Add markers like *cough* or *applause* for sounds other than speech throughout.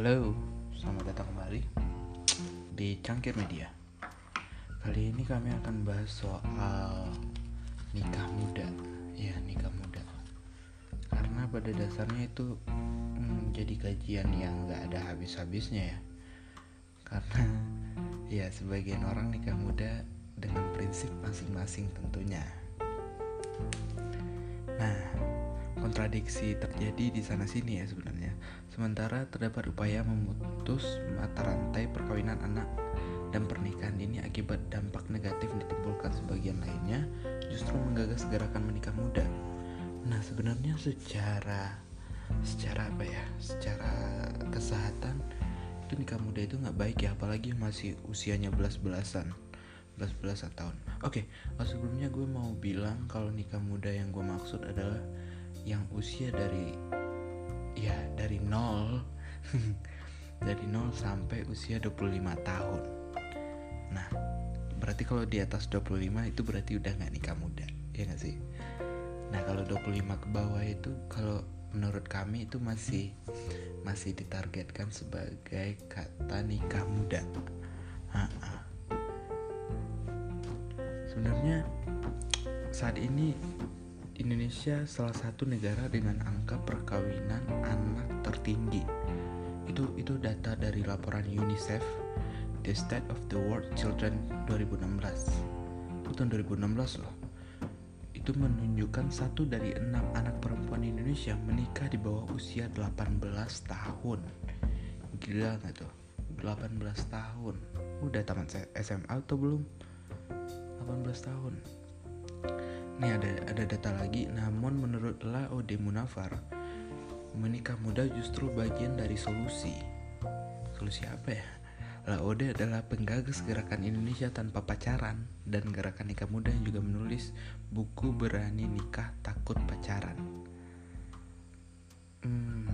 Halo, selamat datang kembali di Cangkir Media. Kali ini kami akan bahas soal nikah muda, ya nikah muda. Karena pada dasarnya itu hmm, jadi kajian yang gak ada habis-habisnya ya. Karena ya sebagian orang nikah muda dengan prinsip masing-masing tentunya. Nah, kontradiksi terjadi di sana sini ya sebenarnya. Sementara terdapat upaya memutus mata rantai perkawinan anak dan pernikahan ini akibat dampak negatif yang ditimbulkan sebagian lainnya justru menggagas gerakan menikah muda. Nah, sebenarnya secara secara apa ya? Secara kesehatan itu nikah muda itu nggak baik ya, apalagi masih usianya belas-belasan. Belas-belasan tahun. Oke, okay, sebelumnya gue mau bilang kalau nikah muda yang gue maksud adalah yang usia dari ya dari nol. *laughs* Dari nol sampai usia 25 tahun. Nah berarti kalau di atas 25 itu berarti udah nggak nikah muda ya nggak sih? Nah kalau 25 ke bawah itu kalau menurut kami itu masih masih ditargetkan sebagai kata nikah muda. Sebenarnya saat ini Indonesia salah satu negara dengan angka perkawinan anak tertinggi. Itu itu data dari laporan UNICEF The State of the World Children 2016. Itu tahun 2016 loh. Itu menunjukkan satu dari enam anak perempuan Indonesia menikah di bawah usia 18 tahun. Gila gak tuh? 18 tahun. Udah tamat SMA atau belum? 18 tahun Nih ada ada data lagi, namun menurut Laode Munafar, menikah muda justru bagian dari solusi. Solusi apa ya? Laode adalah penggagas gerakan Indonesia tanpa pacaran dan gerakan nikah muda yang juga menulis buku berani nikah takut pacaran. Hmm.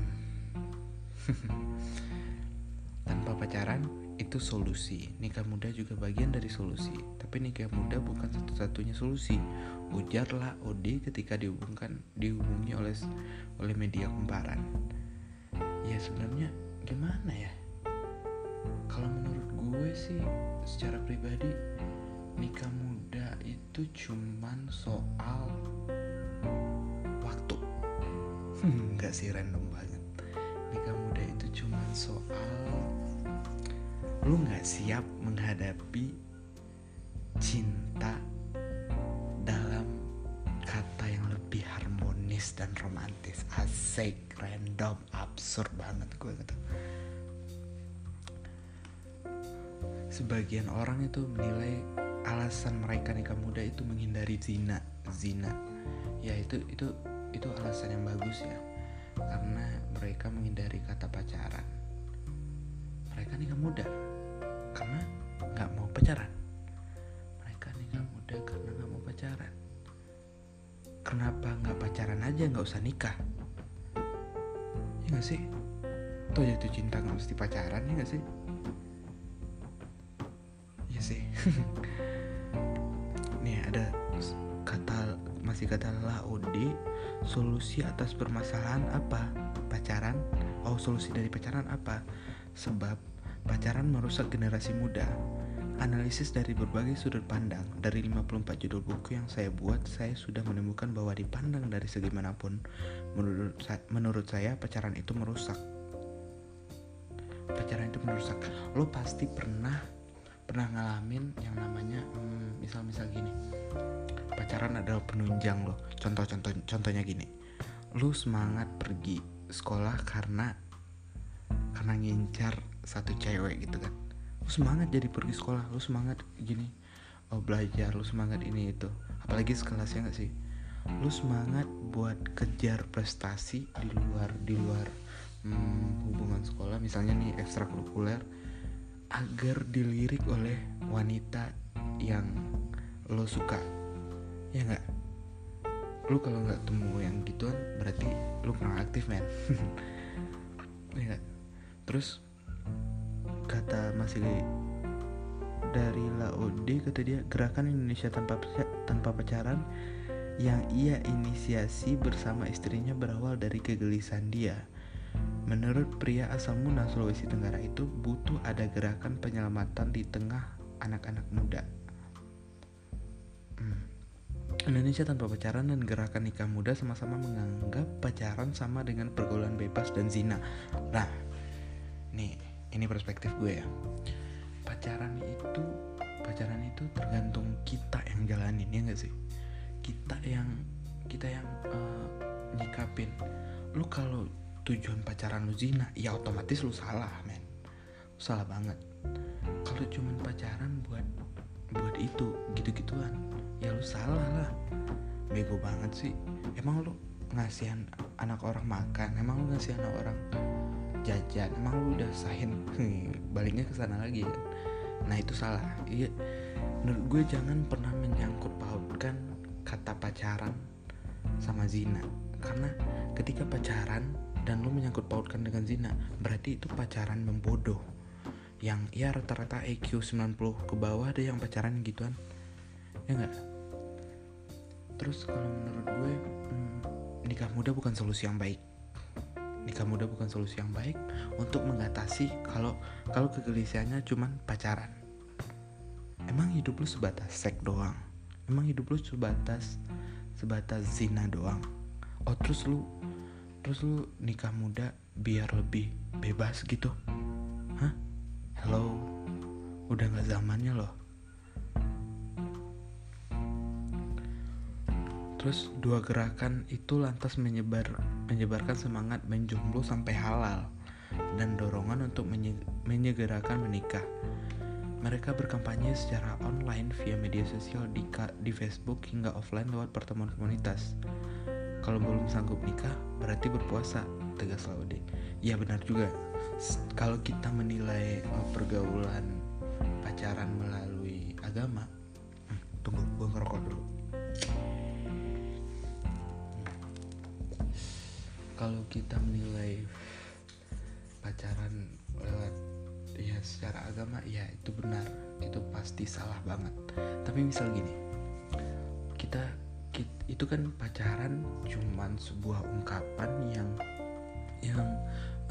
*laughs* tanpa pacaran itu solusi. Nikah muda juga bagian dari solusi. Tapi nikah muda bukan satu-satunya solusi ujarlah Odi ketika dihubungkan dihubungi oleh oleh media kumparan. Ya sebenarnya gimana ya? Kalau menurut gue sih secara pribadi nikah muda itu cuman soal waktu. *laughs* Enggak sih random banget. Nikah muda itu cuman soal lu nggak siap menghadapi cinta manis dan romantis. Asik random absurd banget gue gitu. Sebagian orang itu menilai alasan mereka nikah muda itu menghindari zina zina. Ya itu itu itu alasan yang bagus ya. Karena mereka menghindari kata pacaran. Mereka nikah muda pacaran? Mereka nikah muda karena nggak mau pacaran. Kenapa nggak pacaran aja nggak usah nikah? Ya nggak sih? Toh jatuh cinta nggak mesti pacaran ya nggak sih? Ya sih. *laughs* Nih ada kata masih kata Laudi solusi atas permasalahan apa? Pacaran? Oh solusi dari pacaran apa? Sebab pacaran merusak generasi muda Analisis dari berbagai sudut pandang dari 54 judul buku yang saya buat, saya sudah menemukan bahwa dipandang dari segi mana pun, menurut saya, menurut saya pacaran itu merusak. Pacaran itu merusak. Lo pasti pernah pernah ngalamin yang namanya hmm, misal-misal gini. Pacaran adalah penunjang lo. Contoh-contoh contohnya gini. Lo semangat pergi sekolah karena karena ngincar satu cewek gitu kan lu semangat jadi pergi sekolah lu semangat gini oh belajar lu semangat ini itu. Apalagi sekelasnya gak sih? Lu semangat buat kejar prestasi di luar di luar hmm, hubungan sekolah. Misalnya nih ekstrakurikuler agar dilirik oleh wanita yang lo suka. Ya nggak? Lu kalau nggak temu yang gituan berarti lu kurang aktif men. *laughs* Ya gak? terus kata masih dari Laode kata dia gerakan Indonesia tanpa tanpa pacaran yang ia inisiasi bersama istrinya berawal dari kegelisahan dia Menurut pria asal Muna, Sulawesi Tenggara itu butuh ada gerakan penyelamatan di tengah anak-anak muda. Hmm. Indonesia tanpa pacaran dan gerakan nikah muda sama-sama menganggap pacaran sama dengan pergaulan bebas dan zina. Nah, nih ini perspektif gue ya. Pacaran itu pacaran itu tergantung kita yang jalanin ya gak sih? Kita yang kita yang uh, nyikapin. Lu kalau tujuan pacaran lu zina ya otomatis lu salah men salah banget kalau cuman pacaran buat buat itu gitu-gituan ya lu salah lah bego banget sih emang lu ngasih anak orang makan emang lu ngasih anak orang jajan. Emang lu udah sahin. *laughs* Baliknya ke sana lagi kan? Nah itu salah. Iya. Menurut gue jangan pernah menyangkut pautkan kata pacaran sama zina. Karena ketika pacaran dan lu menyangkut pautkan dengan zina berarti itu pacaran membodoh yang ya rata-rata IQ 90 ke bawah ada yang pacaran gituan. Ya enggak terus kalau menurut gue hmm, nikah muda bukan solusi yang baik nikah muda bukan solusi yang baik untuk mengatasi kalau kalau kegelisahannya cuman pacaran. Emang hidup lu sebatas seks doang? Emang hidup lu sebatas sebatas zina doang? Oh terus lu terus lu nikah muda biar lebih bebas gitu? Hah? Hello? Udah nggak zamannya loh. Terus dua gerakan itu lantas menyebar menyebarkan semangat menjomblo sampai halal dan dorongan untuk menye, menyegerakan menikah. Mereka berkampanye secara online via media sosial di, di Facebook hingga offline lewat pertemuan komunitas. Kalau belum sanggup nikah berarti berpuasa tegas Laude. Ya benar juga. Kalau kita menilai oh, pergaulan pacaran melalui agama kita menilai pacaran lewat ya secara agama ya itu benar itu pasti salah banget. Tapi misal gini kita itu kan pacaran cuman sebuah ungkapan yang yang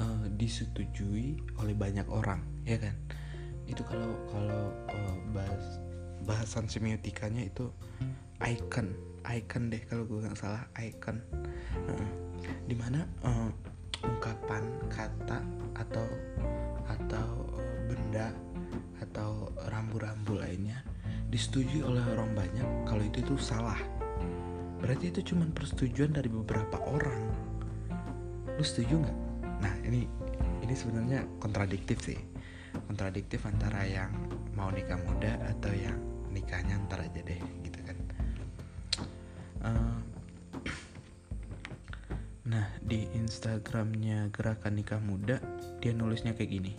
uh, disetujui oleh banyak orang ya kan? Itu kalau kalau uh, bahas bahasan semiotikanya itu icon icon deh kalau gue nggak salah icon. Uh, di mana uh, ungkapan kata atau atau benda atau rambu-rambu lainnya disetujui oleh orang banyak kalau itu tuh salah. Berarti itu cuma persetujuan dari beberapa orang. Lu setuju nggak? Nah ini ini sebenarnya kontradiktif sih. Kontradiktif antara yang mau nikah muda atau yang nikahnya ntar aja deh *clears throat* nah di instagramnya gerakan nikah muda dia nulisnya kayak gini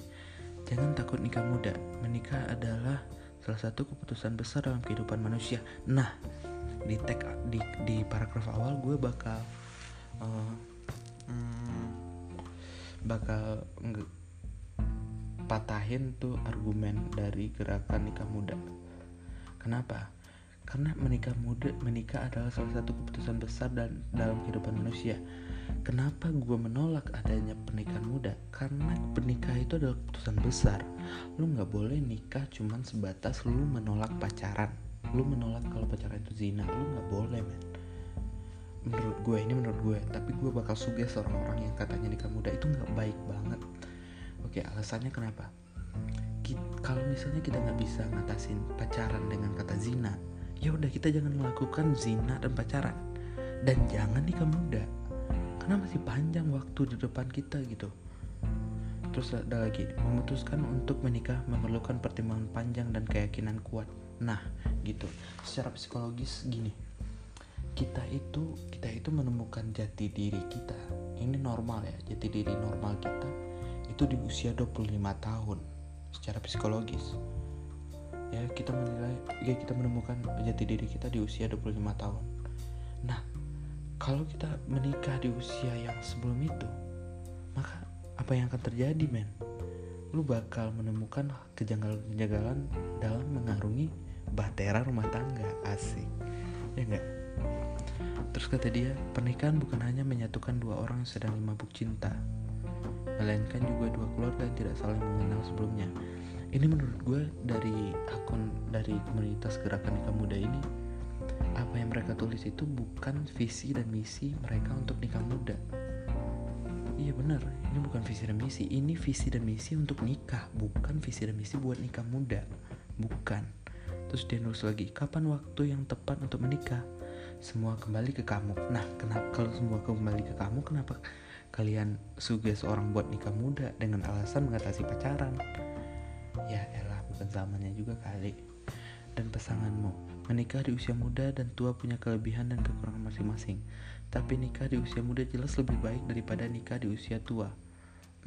jangan takut nikah muda menikah adalah salah satu keputusan besar dalam kehidupan manusia nah di tag di di paragraf awal gue bakal uh, hmm, bakal patahin tuh argumen dari gerakan nikah muda. Kenapa? Karena menikah muda menikah adalah salah satu keputusan besar dan dalam kehidupan manusia. Kenapa gue menolak adanya pernikahan muda? Karena pernikah itu adalah keputusan besar. Lu nggak boleh nikah cuman sebatas lu menolak pacaran lu menolak kalau pacaran itu zina lu nggak boleh men menurut gue ini menurut gue tapi gue bakal suges orang-orang yang katanya nikah muda itu nggak baik banget oke alasannya kenapa kalau misalnya kita nggak bisa ngatasin pacaran dengan kata zina ya udah kita jangan melakukan zina dan pacaran. Dan jangan nikah muda. Karena masih panjang waktu di depan kita gitu. Terus ada lagi memutuskan untuk menikah memerlukan pertimbangan panjang dan keyakinan kuat. Nah gitu. Secara psikologis gini. Kita itu kita itu menemukan jati diri kita. Ini normal ya jati diri normal kita itu di usia 25 tahun. Secara psikologis ya kita menilai ya kita menemukan jati diri kita di usia 25 tahun. Nah kalau kita menikah di usia yang sebelum itu maka apa yang akan terjadi men? Lu bakal menemukan kejanggalan-kejanggalan dalam mengarungi bahtera rumah tangga asik. Ya enggak terus kata dia pernikahan bukan hanya menyatukan dua orang yang sedang mabuk cinta melainkan juga dua keluarga yang tidak saling mengenal sebelumnya. Ini menurut gue dari akun dari komunitas gerakan nikah muda ini apa yang mereka tulis itu bukan visi dan misi mereka untuk nikah muda. Iya benar, ini bukan visi dan misi. Ini visi dan misi untuk nikah, bukan visi dan misi buat nikah muda. Bukan. Terus dia nulis lagi, kapan waktu yang tepat untuk menikah? Semua kembali ke kamu. Nah, kenapa kalau semua kembali ke kamu, kenapa kalian suges seorang buat nikah muda dengan alasan mengatasi pacaran? Ya elah, bukan zamannya juga kali. Dan pasanganmu, menikah di usia muda dan tua punya kelebihan dan kekurangan masing-masing. Tapi nikah di usia muda jelas lebih baik daripada nikah di usia tua.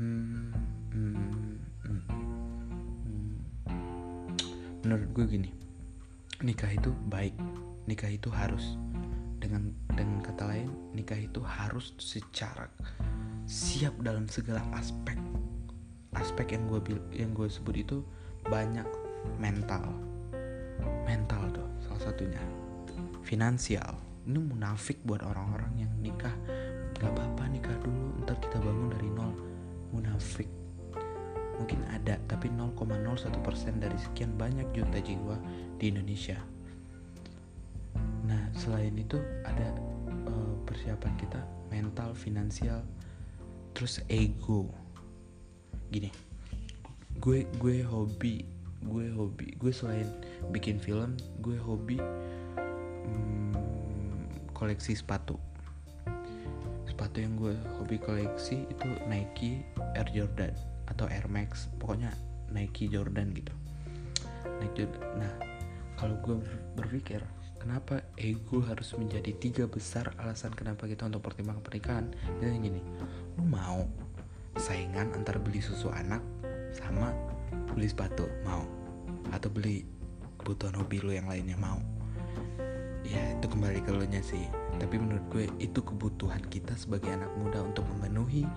Hmm, hmm, hmm, hmm. Menurut gue gini, nikah itu baik, nikah itu harus. Dengan dengan kata lain, nikah itu harus secara siap dalam segala aspek. Aspek yang gue yang gue sebut itu banyak mental, mental tuh salah satunya, finansial. Ini munafik buat orang-orang yang nikah. Gak apa-apa nikah dulu ntar kita bangun dari nol. Munafik. Mungkin ada tapi 0,01% dari sekian banyak juta jiwa di Indonesia. Nah selain itu ada uh, persiapan kita mental finansial terus ego gini gue gue hobi gue hobi gue selain bikin film gue hobi koleksi sepatu. Sepatu yang gue hobi koleksi itu Nike Air Jordan atau Air Max pokoknya Nike Jordan gitu. Nike Jordan nah kalau gue berpikir kenapa ego harus menjadi tiga besar alasan kenapa kita untuk pertimbangan pernikahan? Dan gini lu mau saingan antar beli susu anak sama beli sepatu mau. Atau beli kebutuhan hobi lu yang lainnya mau. Ya itu kembali ke lo nya sih. Tapi menurut gue itu kebutuhan kita sebagai anak muda untuk memenuhi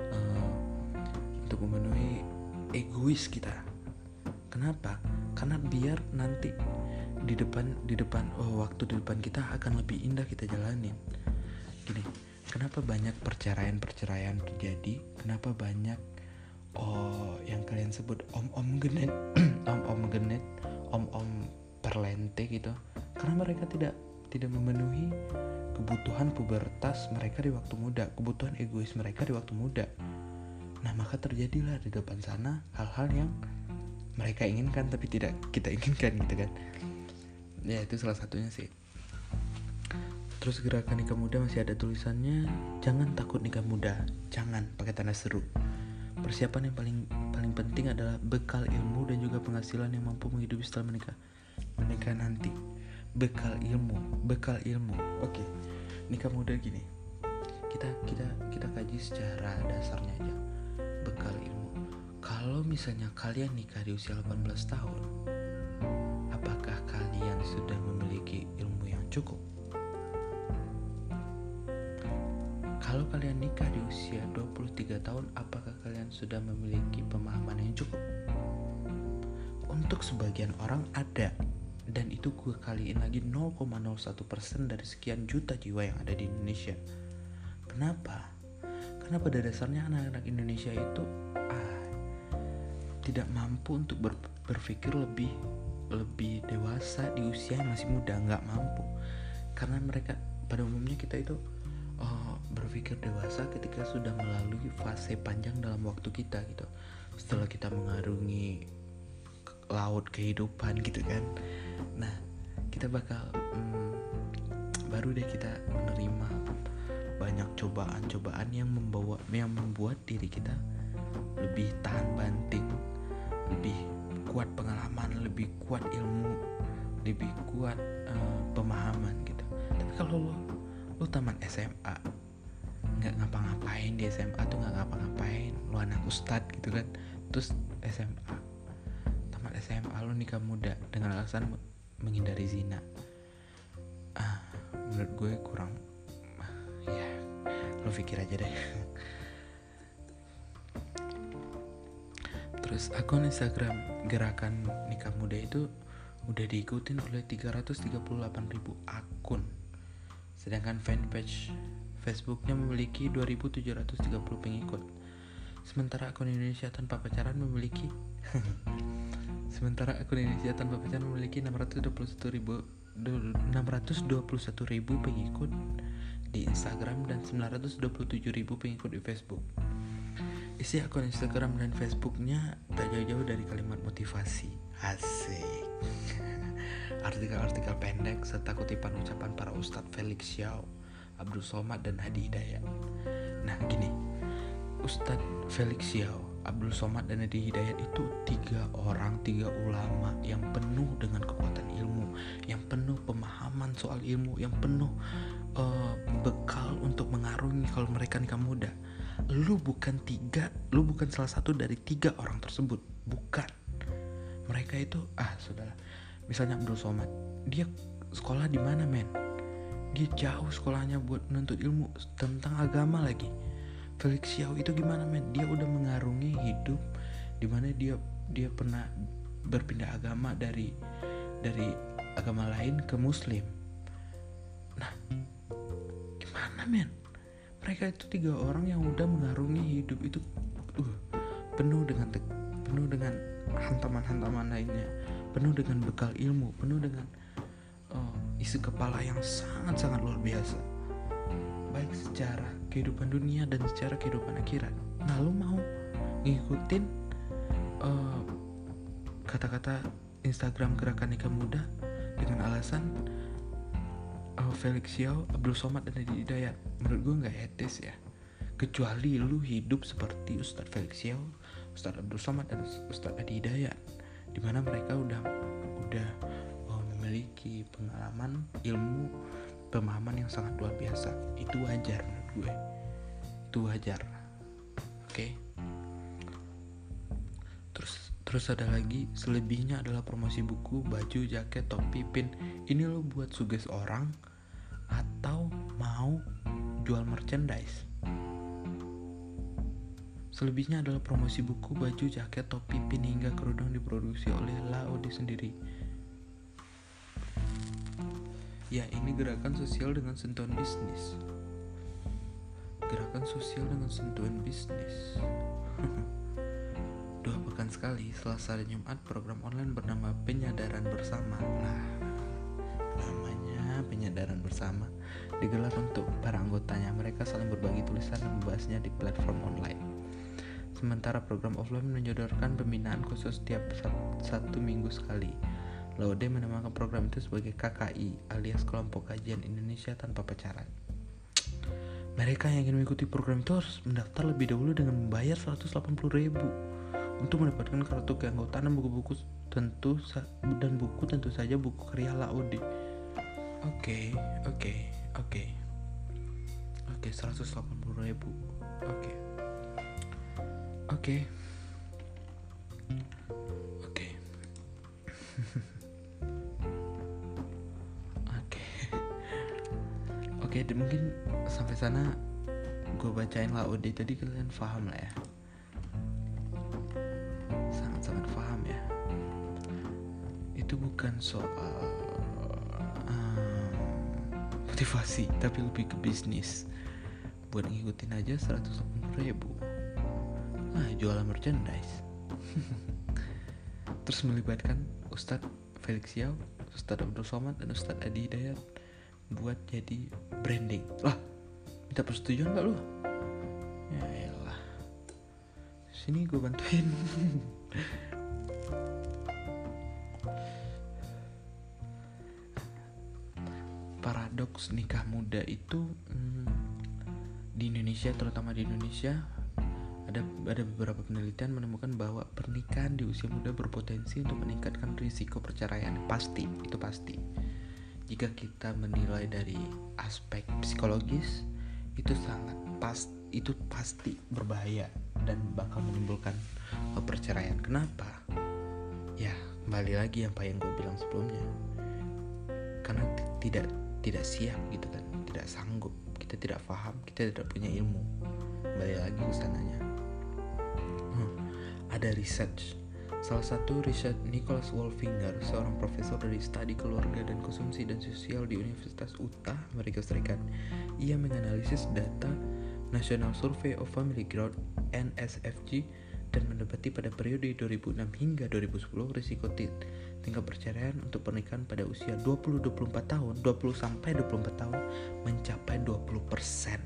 uh, untuk memenuhi egois kita. Kenapa? Karena biar nanti di depan di depan oh waktu di depan kita akan lebih indah kita jalanin. Gini kenapa banyak perceraian perceraian terjadi kenapa banyak oh yang kalian sebut om om genet *clears throat* om om genet om om perlente gitu karena mereka tidak tidak memenuhi kebutuhan pubertas mereka di waktu muda, kebutuhan egois mereka di waktu muda. Nah, maka terjadilah di depan sana hal-hal yang mereka inginkan tapi tidak kita inginkan gitu kan. Ya, itu salah satunya sih. Terus gerakan nikah muda masih ada tulisannya, jangan takut nikah muda, jangan pakai tanda seru. Persiapan yang paling paling penting adalah bekal ilmu dan juga penghasilan yang mampu menghidupi setelah menikah. Menikah nanti. Bekal ilmu bekal ilmu. Oke nikah muda gini. Kita kita kita kaji secara dasarnya aja. Bekal ilmu. Kalau misalnya kalian nikah di usia 18 tahun apakah kalian sudah memiliki ilmu yang cukup kalian nikah di usia 23 tahun apakah kalian sudah memiliki pemahaman yang cukup? Untuk sebagian orang ada dan itu gue kaliin lagi 0,01% dari sekian juta jiwa yang ada di Indonesia. Kenapa? Karena pada dasarnya anak-anak Indonesia itu ah, tidak mampu untuk ber, berpikir lebih lebih dewasa di usia yang masih muda nggak mampu. Karena mereka pada umumnya kita itu berpikir dewasa ketika sudah melalui fase panjang dalam waktu kita gitu. Setelah kita mengarungi laut kehidupan gitu kan. Nah kita bakal hmm, baru deh kita menerima banyak cobaan-cobaan yang membawa yang membuat diri kita lebih tahan banting lebih kuat pengalaman lebih kuat ilmu lebih kuat uh, pemahaman gitu. Tapi kalau lo lo taman SMA nggak ngapa-ngapain di SMA tuh nggak ngapa-ngapain. Lo anak ustad gitu kan. Terus SMA tamat SMA lo nikah muda dengan alasan menghindari zina. Ah menurut gue kurang ya lo pikir aja deh. Terus akun Instagram gerakan nikah muda itu udah diikutin oleh 338 ribu akun. Sedangkan fanpage Facebooknya memiliki 2730 pengikut Sementara akun Indonesia tanpa pacaran memiliki *laughs* Sementara akun Indonesia tanpa pacaran memiliki 621 ribu 621 ribu pengikut di Instagram dan 927 ribu pengikut di Facebook. Isi akun Instagram dan Facebooknya tak jauh-jauh dari kalimat motivasi. Asik. *laughs* Artikel-artikel pendek serta kutipan ucapan para ustadz Felix Xiao, Abdul Somad dan Hadi Hidayat. Nah gini, Ustadz Felix Xiao, Abdul Somad dan Hadi Hidayat itu tiga orang, tiga ulama yang penuh dengan kekuatan ilmu, yang penuh pemahaman soal ilmu, yang penuh uh, bekal untuk mengarungi kalau mereka nikah muda. Lu bukan tiga lu bukan salah satu dari tiga orang tersebut. Bukan. Mereka itu ah sudahlah. Misalnya Abdul Somad dia sekolah di mana men dia jauh sekolahnya buat menuntut ilmu tentang agama lagi. Felix Xiao itu gimana men? Dia udah mengarungi hidup di mana dia dia pernah berpindah agama dari dari agama lain ke muslim. Nah gimana men? Mereka itu tiga orang yang udah mengarungi hidup itu uh, penuh dengan penuh dengan hantaman-hantaman lainnya penuh dengan bekal ilmu penuh dengan isi kepala yang sangat-sangat luar biasa. Baik secara kehidupan dunia dan secara kehidupan akhirat. Nah lu mau ngikutin uh, kata-kata Instagram gerakan nikah muda dengan alasan uh, Felix Xiao, Abdul Somad dan Adi Hidayat? Menurut gue nggak etis ya. Kecuali lu hidup seperti Ustadz Felix Xiao, Ustadz Abdul Somad dan Ustadz Adi Hidayat di mana mereka udah udah memiliki pengalaman ilmu pemahaman yang sangat luar biasa. Itu wajar menurut gue. Itu wajar. Oke? Terus terus ada lagi selebihnya adalah promosi buku baju jaket topi pin. Ini lo buat suges orang atau mau jual merchandise. Selebihnya adalah promosi buku, baju, jaket, topi, pin hingga kerudung diproduksi oleh Laode sendiri. Ya, ini gerakan sosial dengan sentuhan bisnis. Gerakan sosial dengan sentuhan bisnis. *laughs* Dua pekan sekali, Selasa dan Jumat, program online bernama Penyadaran Bersama. Nah, namanya Penyadaran Bersama digelar untuk para anggotanya. Mereka saling berbagi tulisan dan membahasnya di platform online. Sementara program offline menjodorkan pembinaan khusus setiap satu minggu sekali. Laude menamakan program itu sebagai KKI alias Kelompok Kajian Indonesia Tanpa Pacaran. Mereka yang ingin mengikuti program itu harus mendaftar lebih dahulu dengan membayar 180 ribu untuk mendapatkan kartu keanggotaan dan buku-buku tentu dan buku tentu saja buku karya Laude. Oke, okay, oke. Okay oke okay. oke okay, 180 ribu oke okay. oke okay. oke oke *laughs* oke mungkin sampai sana gue bacain lah udah tadi kalian paham lah ya. Sangat sangat paham ya. Itu bukan soal motivasi tapi lebih ke bisnis. Buat ngikutin aja 180 ribu. Nah jualan merchandise. *laughs* Terus melibatkan Ustadz Felix Yao Ustadz Abdul Somad dan Ustadz Adi Hidayat buat jadi branding. Lah minta persetujuan gak lu? Ya elah. Sini gue bantuin. *laughs* Paradoks nikah muda itu hmm, di Indonesia terutama di Indonesia ada ada beberapa penelitian menemukan bahwa pernikahan di usia muda berpotensi untuk meningkatkan risiko perceraian. Pasti itu pasti jika kita menilai dari aspek psikologis itu sangat pas itu pasti berbahaya dan bakal menimbulkan perceraian. Kenapa? Ya kembali lagi apa yang gue bilang sebelumnya. Karena tidak tidak siap gitu kan tidak sanggup kita tidak paham kita tidak punya ilmu. Kembali lagi ke sananya hmm, ada research Salah satu riset Nicholas Wolfinger, seorang profesor dari studi keluarga dan konsumsi dan sosial di Universitas Utah, Amerika Serikat. Ia menganalisis data National Survey of Family Growth NSFG dan mendapati pada periode 2006 hingga 2010 risiko tingkat perceraian untuk pernikahan pada usia 20-24 tahun 20 sampai 24 tahun mencapai 20 persen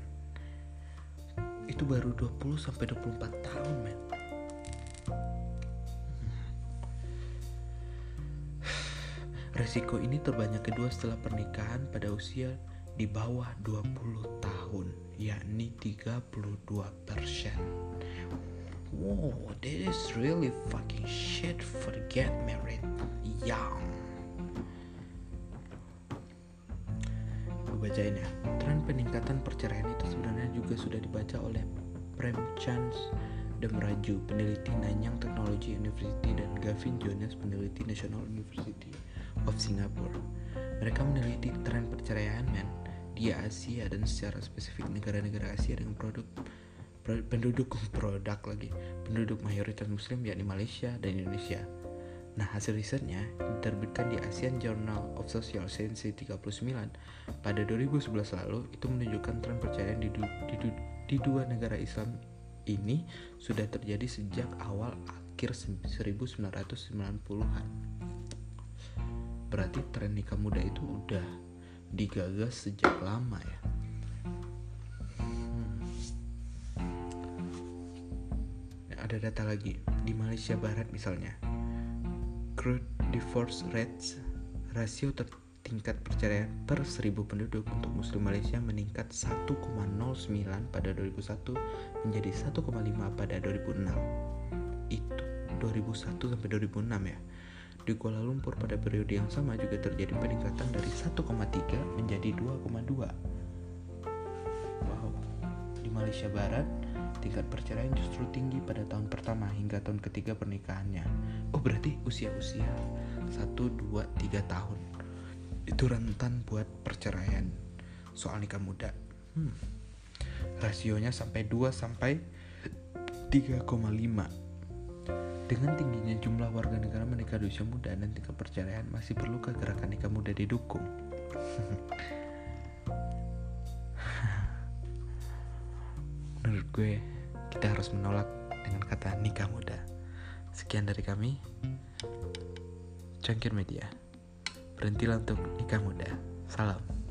itu baru 20 sampai 24 tahun men Resiko ini terbanyak kedua setelah pernikahan pada usia di bawah 20 tahun, yakni 32 persen. Wow, that is really fucking shit for get married young. Gue bacain ya. Tren peningkatan perceraian itu sebenarnya juga sudah dibaca oleh Prem Chance Demraju, peneliti Nanyang Technology University dan Gavin Jonas, peneliti National University of Singapore. Mereka meneliti tren perceraian men di Asia dan secara spesifik negara-negara Asia dengan produk penduduk *laughs* produk lagi penduduk mayoritas muslim yakni Malaysia dan Indonesia. Nah, hasil risetnya diterbitkan di ASEAN Journal of Social Science 39 pada 2011 lalu itu menunjukkan tren perceraian di, di, di, di dua negara Islam ini sudah terjadi sejak awal akhir 1990-an berarti tren nikah muda itu udah digagas sejak lama ya? Hmm. ada data lagi. Di Malaysia Barat misalnya crude divorce rates rasio tingkat perceraian per 1000 penduduk untuk muslim Malaysia meningkat 1,09 pada 2001 menjadi 1,5 pada 2006 itu 2001 sampai 2006 ya di Kuala Lumpur pada periode yang sama juga terjadi peningkatan dari 1,3 menjadi 2,2. Wow. Di Malaysia Barat, tingkat perceraian justru tinggi pada tahun pertama hingga tahun ketiga pernikahannya. Oh, berarti usia-usia 1, 2, 3 tahun. Itu rentan buat perceraian soal nikah muda. Hmm. Rasionya sampai 2 sampai 3,5 dengan tingginya jumlah warga negara menikah di usia muda dan tingkat perceraian, masih perlukah gerakan nikah muda didukung? *laughs* Menurut gue, kita harus menolak dengan kata nikah muda. Sekian dari kami. Cangkir Media. Berhentilah untuk nikah muda. Salam.